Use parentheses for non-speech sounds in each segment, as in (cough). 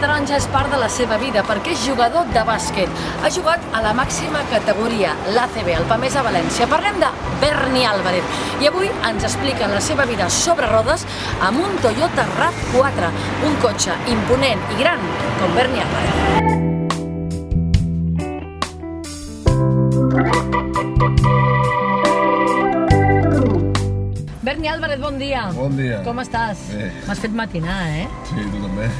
taronja és part de la seva vida perquè és jugador de bàsquet. Ha jugat a la màxima categoria, l'ACB, el Pamesa València. Parlem de Berni Álvarez i avui ens expliquen la seva vida sobre rodes amb un Toyota RAV4, un cotxe imponent i gran com Berni Álvarez. Berni Álvarez, bon dia. Bon dia. Com estàs? Bé. M'has fet matinar, eh? Sí, tu també. (laughs)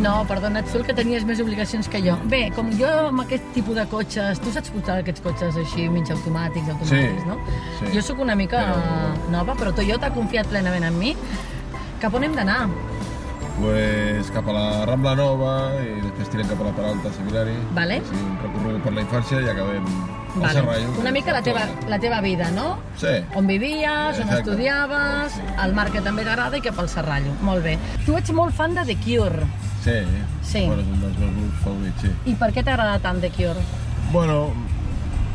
No, perdona, ets tu el que tenies més obligacions que jo. Bé, com jo amb aquest tipus de cotxes, tu saps portar aquests cotxes així, mig automàtics, automàtics, Sí, no? sí. Jo sóc una mica Però- nova, però Toyota ha confiat plenament en mi. Cap on hem d'anar? pues cap a la Rambla Nova i després tirem cap a la Peralta Seminari. Vale. Sí, un recorregut per la infància i acabem Vale. Una mica la teva, la teva vida, no? Sí. On vivies, on Exacte. estudiaves, Sí. el mar que també t'agrada i cap al Serrallo. Molt bé. Tu ets molt fan de The Cure. Sí. Sí. Bueno, és un dels meus grups favorits, sí. I per què t'agrada tant The Cure? Bueno,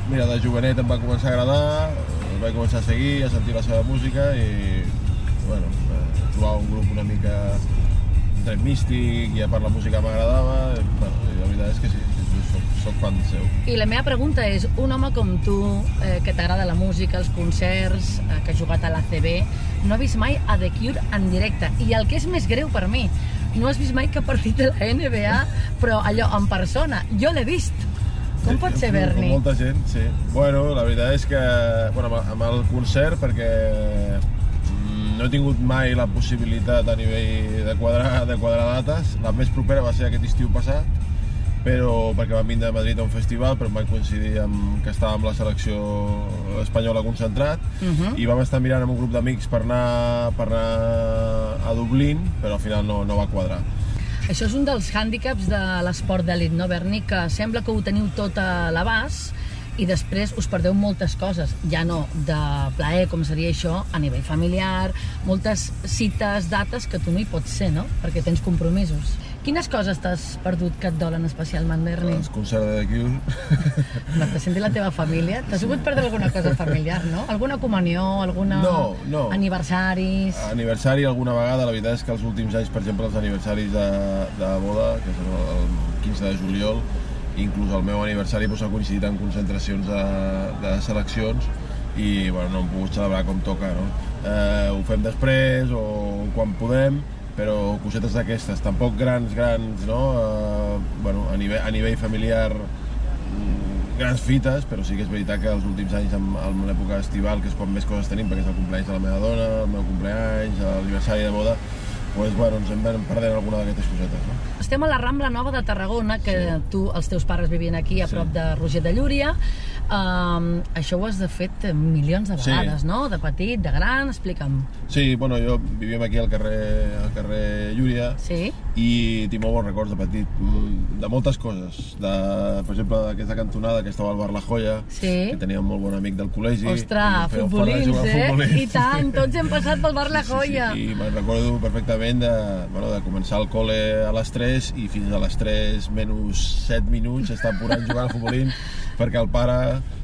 mira, de jovenet em va començar a agradar, el vaig començar a seguir, a sentir la seva música i, bueno, eh, trobava un grup una mica entre místic i a part la música m'agradava, bueno, la veritat és que sí soc, soc fan seu. I la meva pregunta és, un home com tu, eh, que t'agrada la música, els concerts, eh, que ha jugat a l'ACB, no ha vist mai a The Cure en directe. I el que és més greu per mi, no has vist mai cap partit de la NBA, però allò en persona. Jo l'he vist. Com pot ser, Com Berni? molta gent, sí. Bueno, la veritat és que bueno, amb, amb el concert, perquè mm, no he tingut mai la possibilitat a nivell de quadrar, de quadrar dates. La més propera va ser aquest estiu passat, però perquè vam vindre a Madrid a un festival, però vaig coincidir amb que estava amb la selecció espanyola concentrat, Mhm. i vam estar mirant amb un grup d'amics per anar, per anar a Dublín, però al final no, no va quadrar. Això és un dels hàndicaps de l'esport d'elit, no, Berni? Que sembla que ho teniu tot a l'abast i després us perdeu moltes coses, ja no de plaer, com seria això, a nivell familiar, moltes cites, dates que tu no hi pots ser, no? Perquè tens compromisos. Quines coses t'has perdut que et dolen especialment, Berni? Els concerts de Cure No, t'has sentit la teva família? T'has pogut perdre alguna cosa familiar, no? Alguna comunió, alguna... No, no. Aniversaris... Aniversari alguna vegada, la veritat és que els últims anys, per exemple, els aniversaris de, de boda, que és el 15 de juliol, inclús el meu aniversari doncs, ha coincidit amb concentracions de, de seleccions i bueno, no hem pogut celebrar com toca. No? Eh, ho fem després o quan podem, però cosetes d'aquestes, tampoc grans, grans, no? Eh, bueno, a, nivell, a nivell familiar mm, grans fites, però sí que és veritat que els últims anys, amb, amb l'època estival, que és quan més coses tenim, perquè és el compleanys de la meva dona, el meu compleanys, l'aniversari de boda, doncs, bueno, ens hem anat perdent alguna d'aquestes cosetes. No? Estem a la Rambla Nova de Tarragona, que Sí. tu, els teus pares vivien aquí, a Sí. prop de Roger de Llúria. Um, això ho has de fet milions de Sí. vegades, no? De petit, de gran, explica'm. Sí, bueno, jo vivíem aquí al carrer, al carrer Llúria, Sí? i tinc molt bons records de petit, de moltes coses. De, per exemple, d'aquesta cantonada que estava al bar La Joia, Sí. que tenia un molt bon amic del col·legi. Ostres, fora futbolins, eh? futbolins. I tant, tots hem passat pel bar La Joia. Sí, sí, sí. I me'n recordo perfectament de, bueno, de començar el col·le a les 3 i fins a les 3 menys 7 minuts estar posant jugant a futbolín (laughs) perquè el pare,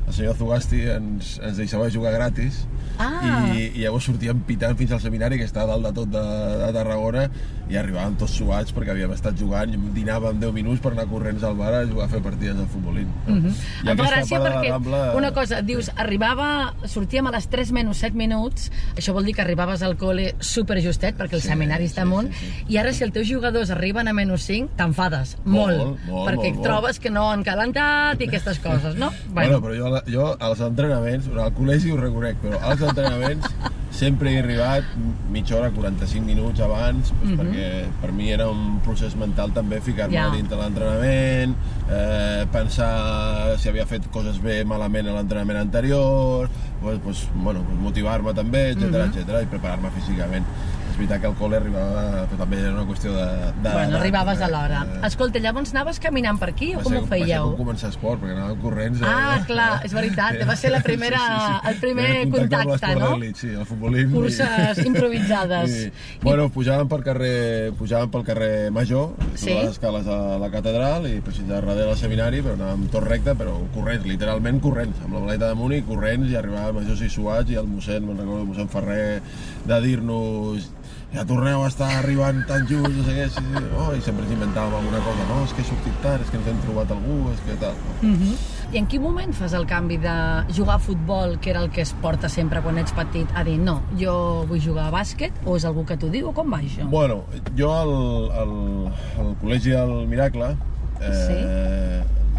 el senyor Zugasti, ens, ens deixava jugar gratis Ah. i, i llavors sortíem pitant fins al seminari que està a dalt de tot de, de Tarragona i arribàvem tots suats perquè havíem estat jugant i dinàvem 10 minuts per anar corrents al bar a jugar a fer partides de futbolín. No? Mhm. I Em fa gràcia perquè, Rambla- una cosa, dius, arribava, sortíem a les 3 menys 7 minuts, això vol dir que arribaves al col·le superjustet, perquè el Sí, seminari està sí, amunt, sí, sí. i ara si els teus jugadors arriben a menys 5, t'enfades, molt, Molt, molt, perquè molt, molt. trobes que no han calentat i aquestes coses, no? Bueno, però jo, jo als entrenaments, bueno, al col·legi ho reconec, però als entrenaments (laughs) sempre he arribat mitja hora, 45 minuts abans, doncs, Mhm. perquè per mi era un procés mental també ficar-me ja. dintre l'entrenament, eh, pensar si havia fet coses bé malament a l'entrenament anterior, pues, pues, bueno, pues motivar-me també, etc Mhm. etc i preparar-me físicament. És veritat que el col·le arribava, però també era una qüestió de... de Bueno, de- arribaves a l'hora. eh, Escolta, llavors anaves caminant per aquí o com ser- ho Va ser fèieu? com començar esport, perquè anàvem corrents. Ah, eh? clar, (laughs) és veritat, va ser la primera- el primer contacte, l'esport no? d'elit, Sí, el futbolín. Curses (laughs) improvisades. I, bueno, pujàvem pel carrer, pujàvem pel carrer Major, Sí. sí. les escales a la catedral i per de darrere al seminari, però anàvem tot recte, però corrents, literalment corrents, amb la maleta damunt i corrents i arribàvem a Majors i suats i el mossèn, me'n recordo, el mossèn Ferrer, de dir-nos ja torneu a estar arribant tan junts, no sé què, sí, sí. Oh, i sempre ens inventàvem alguna cosa, no, és que he sortit tard, és que ens hem trobat algú, és que tal. Uh -huh. I en quin moment fas el canvi de jugar a futbol, que era el que es porta sempre quan ets petit, a dir, no, jo vull jugar a bàsquet, o és algú que t'ho diu, o com va això? Bueno, jo al, al, al col·legi del Miracle, eh, sí?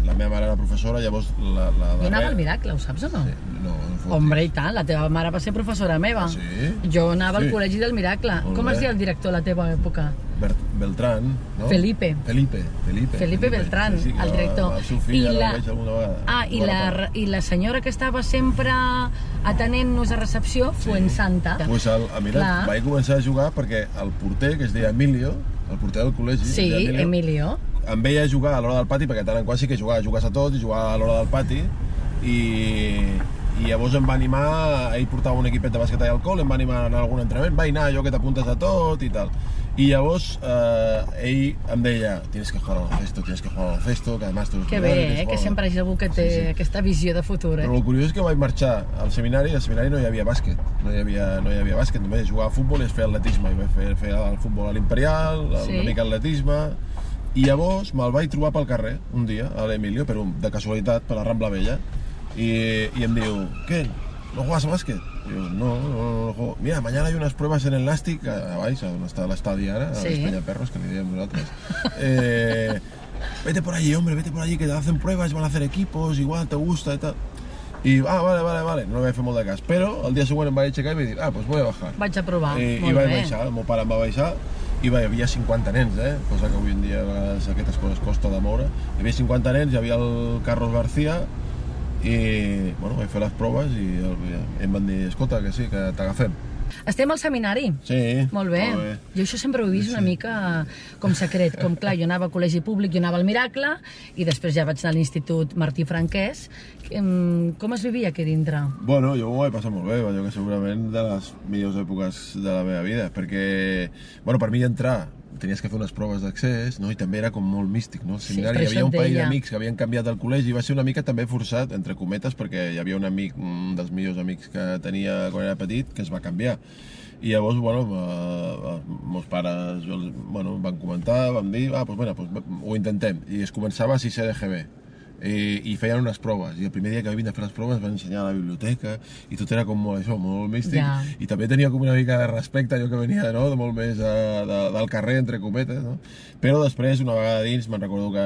La meva mare era professora, llavors la, la Jo anava al Miracle, ho saps o no? Sí, no, no. Hombre, i tant, la teva mare va ser professora meva. Ah, sí? Jo anava Sí. al col·legi del Miracle. Molt Com bé. es deia el director a la teva època? Bert, Beltrán, no? Felipe. Felipe, Felipe. Felipe Beltrán, sí, sí, el director. Seu fill, I la- vegada. Ah, i la, i la senyora que estava sempre atenent-nos a recepció, Fuensanta. Pues el, a mira, Clar. vaig començar a jugar perquè el porter, que es deia Emilio, el porter del col·legi, Sí, deia Emilio. Em veia jugar a l'hora del pati, perquè tant en quant sí que jugava, jugues a tot, i jugava a l'hora del pati, i, i llavors em va animar, ell portava un equipet de bàsquet allà al col, em va animar a anar a algun entrenament, va anar, jo que t'apuntes a tot i tal. I llavors eh, ell em deia, tienes que jugar al baloncesto, tienes que jugar al baloncesto, que además Que bé, eh? que jugar- sempre hi ha algú que té Sí, sí. aquesta visió de futur, eh? Però el curiós és que vaig marxar al seminari i al seminari no hi havia bàsquet, no hi havia, no hi havia bàsquet, només jugava a futbol i es feia atletisme, i vaig fer, fer el futbol a l'Imperial, Sí. una mica atletisme, i llavors me'l vaig trobar pel carrer un dia, a l'Emilio, per un, de casualitat, per la Rambla Vella, i, i em diu, què, no juegas a bàsquet? Jo, no, no, no, no juego. Mira, mañana hay unas pruebas en el Nàstic, a baix, on està l'estadi ara, Sí. a l'Espanya Perros, que li diem nosaltres. Eh, vete por allí, hombre, vete por allí, que te hacen pruebas, van a hacer equipos, igual te gusta y tal. I, ah, vale, vale, vale, no li vaig fer molt de cas. Però el dia següent em vaig aixecar i vaig dir, ah, pues voy a bajar. Vaig a provar, I, molt i vaig bé. baixar, el meu pare em va baixar, i va, hi havia 50 nens, eh? cosa que avui en dia vegades aquestes coses costa de moure. Hi havia 50 nens, hi havia el Carlos García, i bueno, vaig fer les proves i em van dir, escolta, que sí, que t'agafem. Estem al seminari. Sí, Molt bé. Molt bé. Jo això sempre ho he vist una mica com secret. Com, clar, jo anava al col·legi públic, jo anava al Miracle, i després ja vaig anar a l'Institut Martí Franquès. Com es vivia aquí dintre? Bueno, jo m'ho vaig passar molt bé, jo que segurament de les millors èpoques de la meva vida, perquè, bueno, per mi entrar tenies que fer unes proves d'accés, no? i també era com molt místic, no? Al Sí, seminari hi havia un parell d'amics que havien canviat el col·legi, i va ser una mica també forçat, entre cometes, perquè hi havia un amic, un dels millors amics que tenia quan era petit, que es va canviar. I llavors, bueno, eh, meus pares bueno, van comentar, van dir, ah, doncs, bueno, doncs, ho intentem. I es començava a 6 de GB i, i feien unes proves i el primer dia que vindre a fer les proves van ensenyar a la biblioteca i tot era com molt, això, molt místic Ja. i també tenia com una mica de respecte allò que venia no? de molt més eh, de, del carrer entre cometes no? però després una vegada dins me'n recordo que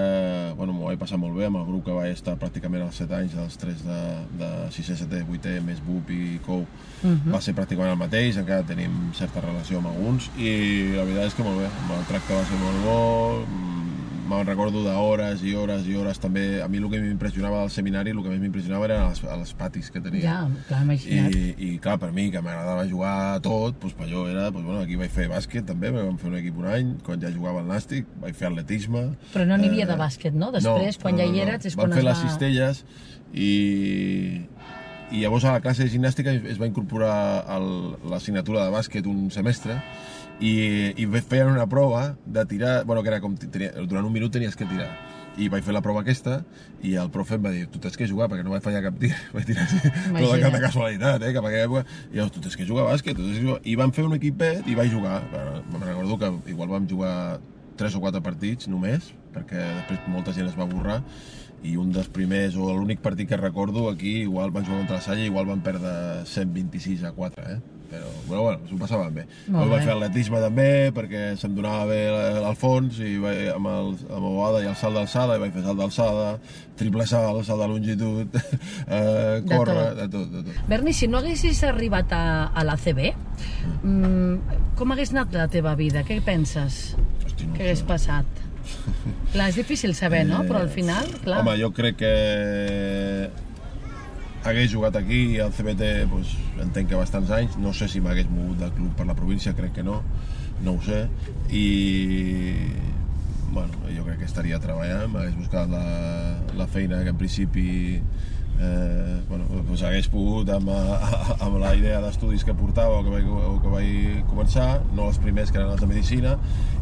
bueno, m'ho vaig passar molt bé amb el grup que vaig estar pràcticament als 7 anys dels 3 de, de 6è, 7è, 8è més BUP i COU Mhm. va ser pràcticament el mateix encara tenim certa relació amb alguns i la veritat és que molt bé el tracte va ser molt bo mm, me'n recordo d'hores i hores i hores també, a mi el que m'impressionava del seminari el que més m'impressionava eren els, els patis que tenia Ja, clar, imagina't. i, i clar, per mi, que m'agradava jugar a tot, doncs per allò era, doncs, bueno, aquí vaig fer bàsquet també, vam fer un equip un any, quan ja jugava al Nàstic, vaig fer atletisme. Però no n'hi havia Eh, de bàsquet, no? Després, quan ja hi eres, és quan Vam fer es les va... cistelles i, i llavors a la classe de gimnàstica es va incorporar l'assignatura de bàsquet un semestre i, i feien una prova de tirar, bueno, que era com, tenia, durant un minut tenies que tirar. I vaig fer la prova aquesta i el profe em va dir, tu tens que jugar perquè no vaig fallar cap tir. (laughs) Vaig tirar així, però de cap de casualitat eh, cap a aquella època, i llavors tu tens que jugar a bàsquet que jugar. i van fer un equipet i vaig jugar. Bueno, me'n recordo que igual vam jugar tres o quatre partits només perquè després molta gent es va borrar i un dels primers, o l'únic partit que recordo aquí, igual van jugar contra la Salle igual van perdre 126 a 4 eh? Però bueno, bueno, s'ho passaven bé Molt vaig bé. fer atletisme també perquè se'm donava bé al fons i vaig, amb, el, amb el bobada i el salt d'alçada i vaig fer salt d'alçada triple salt, salt de longitud (laughs) eh, De córrer, tot. de tot, de tot Berni, si no haguessis arribat a, a l'ACB, mm, com hagués anat la teva vida? Què penses Hosti, no que hagués passat? (laughs) Clar, és difícil saber, no? Però al final, clar... Home, jo crec que hagués jugat aquí al CBT pues, entenc que bastants anys, no sé si m'hagués mogut del club per la província, crec que no, no ho sé, i bueno, jo crec que estaria treballant, m'hagués buscat la, la feina que en principi eh, bueno, pues hagués pogut amb, (laughs) amb la idea d'estudis que portava o que, vaig, o que vaig començar, no els primers que eren els de Medicina,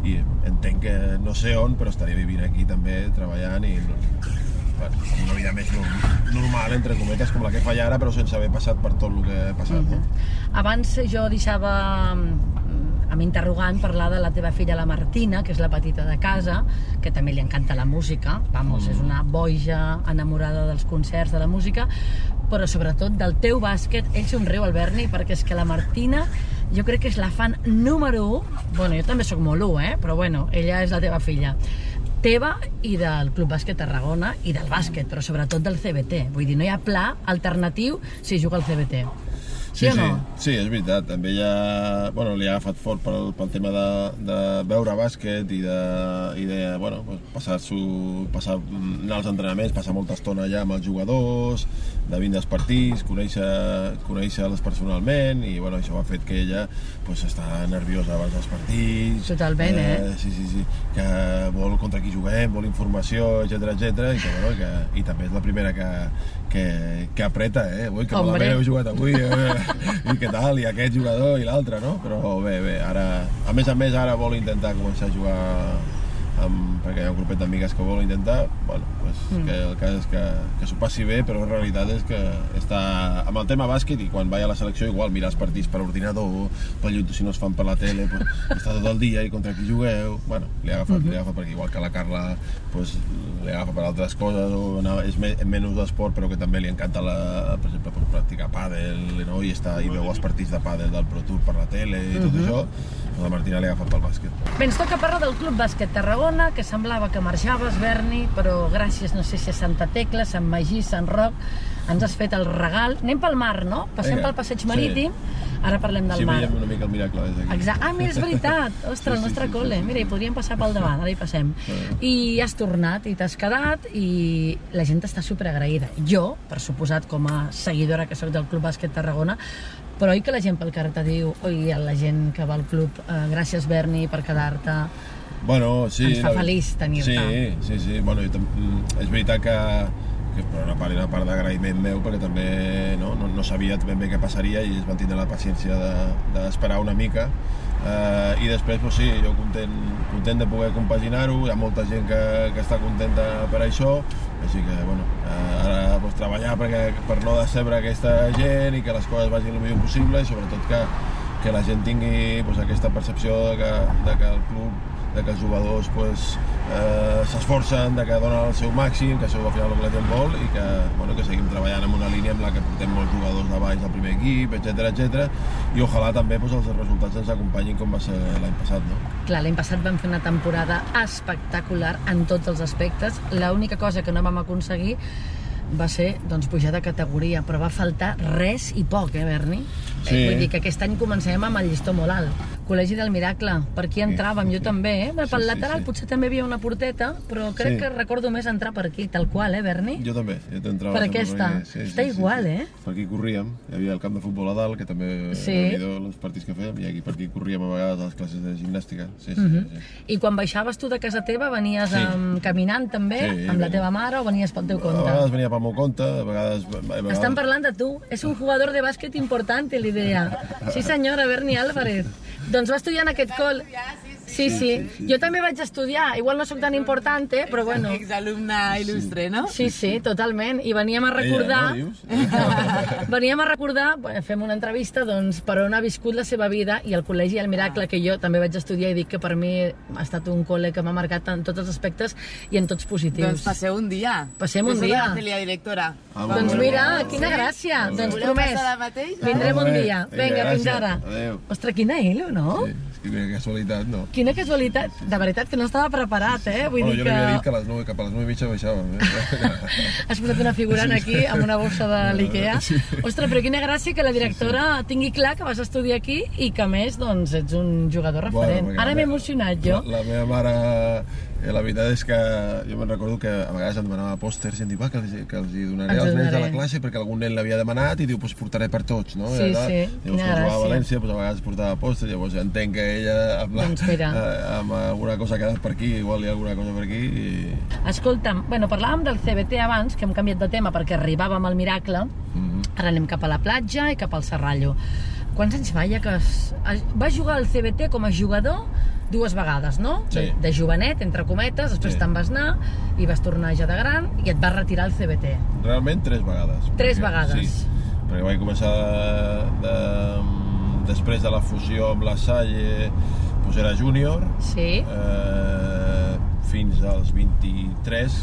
i entenc que no sé on, però estaria vivint aquí també, treballant i bueno, amb una vida més norm- normal, entre cometes, com la que faig ara, però sense haver passat per tot el que he passat. No? Abans jo deixava mm, amb interrogant parlar de la teva filla, la Martina, que és la petita de casa, que també li encanta la música, vamos, és una boja enamorada dels concerts, de la música, però sobretot del teu bàsquet. Ell somriu, el Berni, perquè és que la Martina jo crec que és la fan número 1, bueno, jo també sóc molt 1, eh? però bueno, ella és la teva filla teva i del Club Bàsquet Tarragona i del bàsquet, però sobretot del CBT. Vull dir, no hi ha pla alternatiu si juga al CBT. Sí, Sí, o no? sí, és veritat. També ja, bueno, li ha agafat fort pel, pel tema de, de veure bàsquet i de, i de bueno, pues, passar, -s'ho, passar anar als entrenaments, passar molta estona allà amb els jugadors, de vindre als partits, conèixer, conèixer-les personalment i bueno, això ha fet que ella pues, està nerviosa abans dels partits. Totalment, eh? Sí, sí, sí, que vol contra qui juguem, vol informació, etc etc i que, bueno, que, i també és la primera que, que, que apreta, eh? Ui, que Hombre. malament heu jugat avui, eh? I què tal, i aquest jugador i l'altre, no? Però bé, bé, ara, a més a més, ara vol intentar començar a jugar amb, perquè hi ha un grupet d'amigues que vol intentar, bueno, pues, mm. que el cas és que, que s'ho passi bé, però la realitat és que està amb el tema bàsquet i quan vaig a la selecció igual mirar els partits per ordinador, per YouTube si no es fan per la tele, pues, (laughs) està tot el dia i contra qui jugueu, bueno, li ha agafat, mm -hmm. li ha agafat perquè igual que la Carla pues, li agafa per altres coses, o no, és me, menys d'esport però que també li encanta la, per exemple pues, practicar pàdel, no? i, està, i veu els partits de pàdel del Pro Tour per la tele i tot mm -hmm. això, la Martina li ha agafat pel bàsquet. Bé, ens toca parlar del Club Bàsquet Tarragona, que semblava que marxaves, Berni, però gràcies, no sé si a Santa Tecla, Sant Magí, Sant Roc, ens has fet el regal. Anem pel mar, no? Passem Vinga, pel passeig sí. marítim, ara parlem del Sí, mar. veiem una mica el miracle des d'aquí. Exacte. Ah, mira, és veritat. (laughs) Ostres, Sí, el sí, nostre sí, col·le. sí, sí. Mira, hi podríem passar pel davant, ara hi passem. I has tornat, i t'has quedat, i la gent està superagraïda. Jo, per suposat, com a seguidora que sóc del Club Bàsquet Tarragona, però oi que la gent pel carrer te diu, oi, la gent que va al club, eh, gràcies Berni per quedar-te. Bueno, sí, Ens fa la- feliç tenir-te. Sí, sí, sí. Bueno, jo, mm, és veritat que, que per una part, una part d'agraïment meu, perquè també no, no, no sabia ben bé què passaria i es van tindre la paciència de- d'esperar de, una mica. Uh, I després, doncs, sí, jo content, content de poder compaginar-ho, hi ha molta gent que, que està contenta per això, així que, bueno, uh, ara doncs, treballar perquè, per no decebre aquesta gent i que les coses vagin el millor possible i sobretot que, que la gent tingui pues, aquesta percepció de que, de que el club de que els jugadors pues, eh, s'esforcen, de que donen el seu màxim, que això al final el que la gent vol i que, bueno, que seguim treballant en una línia en la que portem molts jugadors de baix del primer equip, etc etc. i ojalà també pues, els resultats ens acompanyin com va ser l'any passat. No? Clar, l'any passat vam fer una temporada espectacular en tots els aspectes. L'única cosa que no vam aconseguir va ser doncs, pujar de categoria, però va faltar res i poc, eh, Berni? Sí. Eh, vull dir que aquest any comencem amb el llistó molt alt. Col·legi del Miracle, per aquí entràvem, jo també, eh? Pel Sí, sí, lateral sí. potser també hi havia una porteta, però crec Sí. que recordo més entrar per aquí, tal qual, eh, Berni? Jo també, jo t'entrava... Per aquesta. perquè- Està igual, eh? Per aquí corríem, hi havia el camp de futbol a dalt, que també Sí. Déu-n'hi-do els partits que fèiem, i aquí per aquí corríem a vegades a les classes de gimnàstica. Sí, sí, Mhm. sí, sí. I quan baixaves tu de casa teva, venies Sí. amb, caminant també, Sí, amb la venia. teva mare, o venies pel teu A compte? vegades venia pel meu compte, a vegades... A vegades... Estan parlant de tu. És un jugador de bàsquet important, li deia. Sí, senyora, Berni Álvarez. Doncs va estudiar en aquest col. Sí, sí. Jo també vaig estudiar. Igual no sóc tan important, eh, però bueno. Exalumna il·lustre, no? Sí, sí, totalment. I veníem a recordar... Ella, no, (laughs) veníem a recordar, bueno, fem una entrevista, doncs, per on ha viscut la seva vida i el Col·legi El Miracle, que jo també vaig estudiar i dic que per mi ha estat un col·le que m'ha marcat en tots els aspectes i en tots positius. Doncs passeu un dia. Passem un dia. la Celia, directora. Ah, Doncs bueno, mira, bueno. quina gràcia. Doncs Voleu promès. Vindrem un dia. Vinga, fins ara. Adéu. Ostres, quina ilo, no? Sí, que quina casualitat, no? Quina casualitat. De veritat que no estava preparat, eh? Vull Bueno, dir jo li havia dit que que a les 9, cap a les 9 i mitja baixàvem. Eh? (laughs) has posat una figurant aquí amb una bossa de l'IKEA. Sí. Ostres, però quina gràcia que la directora tingui clar que vas estudiar aquí i que més, doncs, ets un jugador referent. perquè Ara m'he emocionat jo. La, la meva mare, eh, la veritat és que jo me'n recordo que a vegades em demanava pòsters i em diu, va, que els, que els hi donaré Ens als nens de la classe perquè algun nen l'havia demanat i diu, doncs portaré per tots, no? Sí, I sí, Llavors, quan jugava a. València, doncs, a vegades portava pòsters, llavors entenc que ella amb, la, Doncs mira. (laughs) eh, amb alguna cosa ha quedat per aquí, igual hi ha alguna cosa per aquí i... Escolta'm, bueno, parlàvem del CBT abans, que hem canviat de tema perquè arribàvem al Miracle. Mhm. Ara anem cap a la platja i cap al Serrallo. Quants anys fa ja que es... vas jugar al CBT com a jugador dues vegades, no? Sí. De, de jovenet, entre cometes, després Sí. te'n vas anar i vas tornar ja de gran i et vas retirar al CBT. Realment tres vegades. Tres Perquè- vegades. Sí, perquè vaig començar de, de, després de la fusió amb la Salle doncs era júnior Sí, eh, fins als 23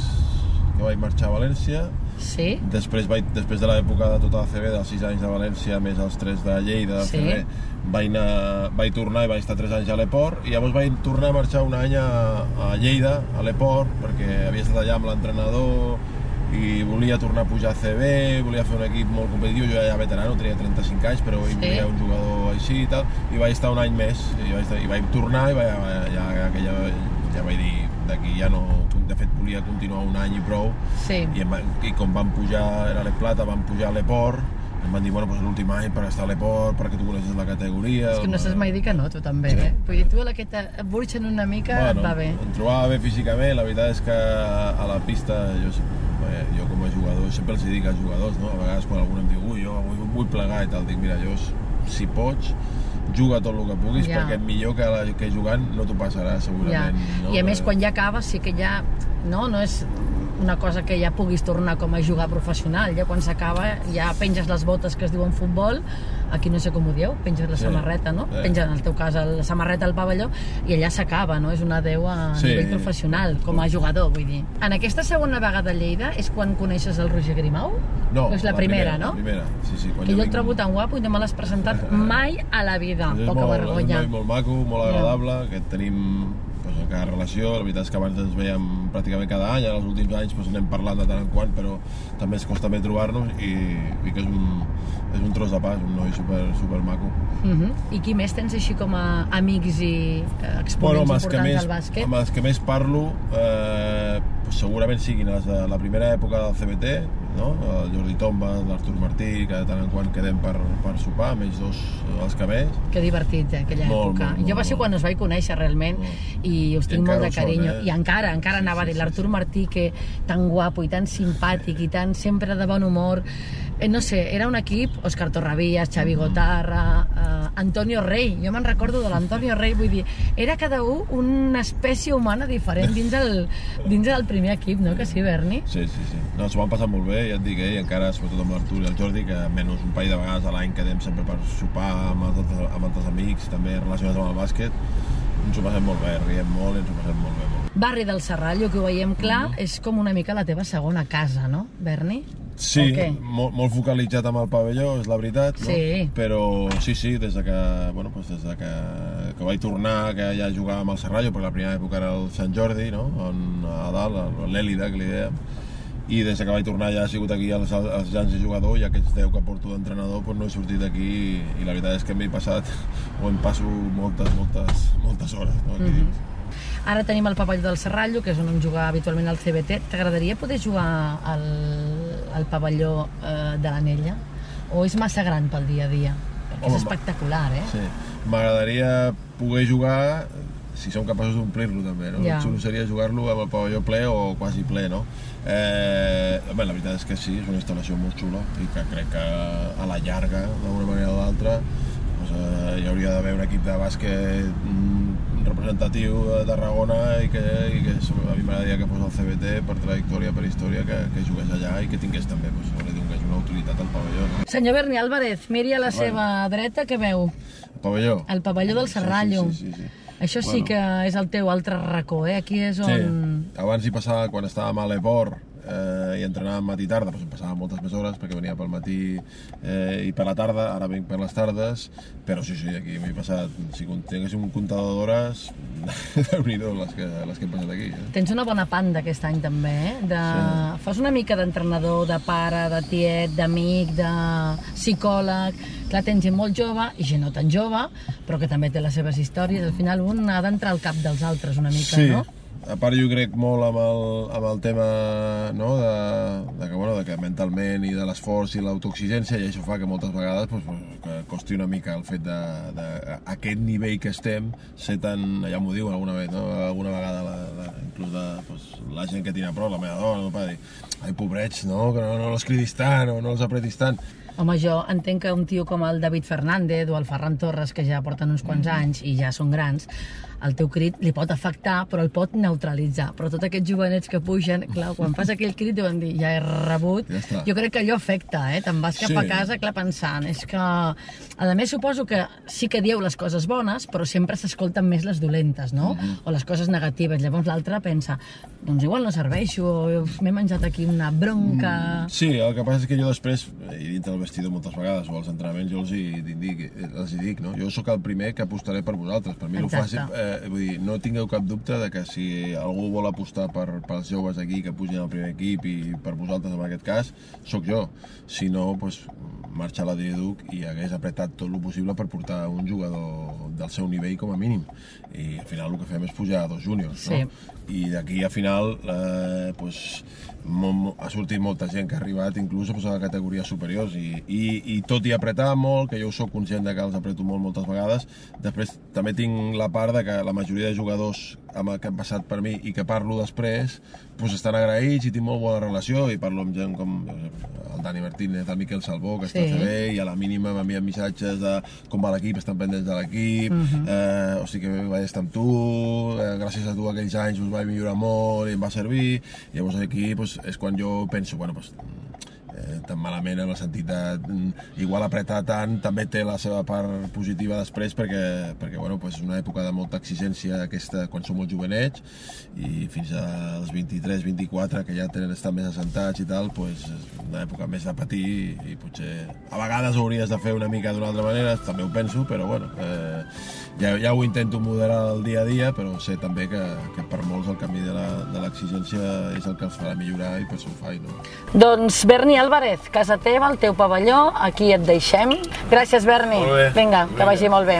que vaig marxar a València sí, després, vaig, després de l'època de tota la CB, dels 6 anys de València més els 3 de Lleida, de Sí. CB, vaig, anar, vaig tornar i vaig estar 3 anys a l'Eport i llavors vaig tornar a marxar un any a, a Lleida, a l'Eport, perquè havia estat allà amb l'entrenador i volia tornar a pujar a CB, volia fer un equip molt competitiu, jo ja era veterano, tenia 35 anys, però Sí. volia un jugador així i tal, i vaig estar un any més, i vaig, i vaig tornar i vaig, ja, aquella, ja vaig dir, d'aquí ja no, de fet volia continuar un any i prou, sí. i, em, i com vam pujar, era l'E Plata, vam pujar a l'Eport, em van dir, bueno, doncs l'últim any per estar a l'Eport, perquè tu coneixes la categoria... És que no saps mai dir que no, tu també, eh? Vull dir, tu a la que et burxen una mica et va bé. Em trobava bé físicament, la veritat és que a la pista jo, bé, jo com a jugador sempre els dic als jugadors, no? a vegades quan algú em diu ui, jo vull, vull plegar i tal, dic mira, jo si pots juga tot el que puguis Ja. perquè millor que, la, que jugant no t'ho passarà Ja. segurament. No? I a més, quan ja acabes, sí que ja... No, no és una cosa que ja puguis tornar com a jugar professional. Ja quan s'acaba, ja penges les botes que es diuen futbol, aquí no sé com ho dieu, penges la Sí. samarreta, no? Sí. Penges, en el teu cas, la samarreta al pavelló, i allà s'acaba, no? És un adeu a Sí. nivell professional, com a jugador, vull dir. En aquesta segona vegada a Lleida és quan coneixes el Roger Grimau? No, és la, primera, no? La primera, sí, sí. Quan Que jo el vinc- trobo tan guapo i no me l'has presentat (laughs) mai a la vida. Poca molt, vergonya. És molt maco, molt agradable, que tenim encara relació. La veritat és que abans ens veiem pràcticament cada any, ara els últims anys doncs, anem parlant de tant en quant, però també ens costa més trobar-nos i, i que és un, és un tros de pas, un noi super, super maco. Uh I qui més tens així com a amics i eh, Bueno, exponents amb els, que importants més, del bàsquet? amb els que més parlo eh, segurament siguin els de la primera època del CBT, no? el Jordi Tomba, l'Artur Martí, que de tant en quant quedem per, per sopar, amb ells dos eh, els que. Que divertit, eh, aquella Molt, època. molt, jo va ser molt. quan us vaig conèixer realment Molt. i us I tinc molt encara de ho són, carinyo. eh? I encara, encara Sí, anava a sí, dir, sí, l'Artur sí. Martí, que tan guapo i tan simpàtic i tan sempre de bon humor. Eh, no sé, era un equip, Òscar Torravías, Mm. Xavi Gotarra, eh, Antonio Rey, jo me'n recordo de l'Antonio Rey, vull dir, era cada un una espècie humana diferent dins el, dins del primer equip, no? Que sí, Berni? Sí, sí, sí. No, s'ho van passar molt bé, ja et dic, eh? i encara, sobretot amb l'Artur i el Jordi, que menys un parell de vegades a l'any quedem sempre per sopar amb els, altres, amb altres amics, també relacionats amb el bàsquet, ens ho passem molt bé, riem molt i ens ho passem molt bé. Molt. Barri del Serrallo, que ho veiem clar, Mm-hmm. és com una mica la teva segona casa, no, Berni? Sí, molt, molt focalitzat amb el pavelló, és la veritat, no? Sí. però sí, sí, des de que, bueno, doncs des de que, que vaig tornar, que ja jugava amb el Serrallo, perquè la primera època era el Sant Jordi, no? On, a dalt, l'Èlida, que li dèiem, i des de que vaig tornar ja ha sigut aquí als, als llans de jugador i aquests 10 que porto d'entrenador doncs no he sortit d'aquí i, la veritat és que m'he passat o em passo moltes, moltes, moltes hores no, aquí Mhm. dins. Ara tenim el pavelló del Serrallo, que és on juga habitualment el CBT. T'agradaria poder jugar al, al pavelló eh, de l'Anella? O és massa gran pel dia a dia? Perquè Home, és espectacular, eh? Sí, m'agradaria poder jugar si som capaços d'omplir-lo també, no? Ja. El xulo seria jugar-lo amb el pavelló ple o quasi ple, no? Eh, bé, la veritat és que sí, és una instal·lació molt xula i que crec que a la llarga, d'una manera o d'altra, doncs, eh, hi hauria d'haver un equip de bàsquet mm, representatiu de Tarragona i que, i que a mi m'agradaria que fos el CBT per trajectòria, per història, que, que jugués allà i que tingués també doncs, li donés una utilitat al pavelló. No? Senyor Berni Álvarez, miri a la seva dreta, què veu? El pavelló? El pavelló del Sí, sí, Serrallo. Sí, sí, sí, sí. Això sí Bueno. que és el teu altre racó, eh? Aquí és on... Sí, abans hi passava, quan estàvem a l'Eport eh, i entrenàvem matí i tarda, doncs em passava moltes més hores perquè venia pel matí eh, i per la tarda, ara vinc per les tardes, però sí, sí, aquí m'he passat, si tingués un comptador d'hores, (laughs) déu-n'hi-do les, que, les que hem passat aquí. Eh? Tens una bona panda aquest any també, eh? De... Sí. Fas una mica d'entrenador, de pare, de tiet, d'amic, de psicòleg... Clar, tens gent molt jove i gent no tan jove, però que també té les seves històries. Al final un ha d'entrar al cap dels altres una mica, sí. no? A part jo crec molt amb el, amb el tema no, de, de, que, bueno, de que mentalment i de l'esforç i l'autoexigència i això fa que moltes vegades pues, pues, que costi una mica el fet de, de, aquest nivell que estem ser tan, ja m'ho diuen alguna vegada, no? alguna vegada la, la, inclús de, pues, la gent que tinc a prop, la meva dona, no, dir ai pobrets, no? que no, no els cridis tant o no els apretis tant Home, jo entenc que un tio com el David Fernández o el Ferran Torres, que ja porten uns quants anys i ja són grans, el teu crit li pot afectar, però el pot neutralitzar. Però tots aquests jovenets que pugen, clar, quan fas aquell crit deuen dir, ja he rebut. Ja està. jo crec que allò afecta, eh? Te'n vas cap Sí. a casa, clar, pensant, és que... A més, suposo que sí que dieu les coses bones, però sempre s'escolten més les dolentes, no? Mhm. O les coses negatives. Llavors l'altre pensa, doncs igual no serveixo, m'he menjat aquí una bronca... Sí, el que passa és que jo després, i dintre del vestidor moltes vegades, o als entrenaments, jo els hi, dic, els hi dic, no? Jo sóc el primer que apostaré per vosaltres. Per mi el Exacte. fàcil, eh, vull dir, no tingueu cap dubte de que si algú vol apostar per, pels joves aquí que pugin al primer equip i per vosaltres en aquest cas, sóc jo. Si no, doncs, marxar a la Duc i hagués apretat tot el possible per portar un jugador del seu nivell com a mínim. I al final el que fem és pujar a dos júniors, Sí. no? I d'aquí a final eh, pues, mo, mo, ha sortit molta gent que ha arribat inclús pues, a categories superiors. I, i, i tot i apretar molt, que jo sóc conscient de que els apreto molt moltes vegades, després també tinc la part de que la majoria de jugadors amb el que han passat per mi i que parlo després pues, estan agraïts i tinc molt bona relació. I parlo amb gent com sé, el Dani Martínez, el Miquel Salvó, que està Sí. a CB i a la mínima m'envien missatges de com va l'equip, estan pendents de l'equip, eh, o sigui que vaig estar amb tu, eh, gràcies a tu aquells anys us vaig millorar molt i em va servir, llavors aquí pues, és quan jo penso, bueno, pues, eh, tan malament en el sentit de mm, igual apretar tant també té la seva part positiva després perquè, perquè bueno, pues és una època de molta exigència aquesta quan som molt jovenets i fins als 23-24 que ja tenen estar més assentats i tal pues és una època més de patir i, i potser a vegades ho hauries de fer una mica d'una altra manera, també ho penso però bueno, eh, ja, ja ho intento moderar el dia a dia però sé també que, que per molts el canvi de l'exigència és el que els farà millorar i això ho faig no? Doncs Berni Álvarez, casa teva, el teu pavelló, aquí et deixem. Gràcies, Berni. Vinga, que vagi molt bé.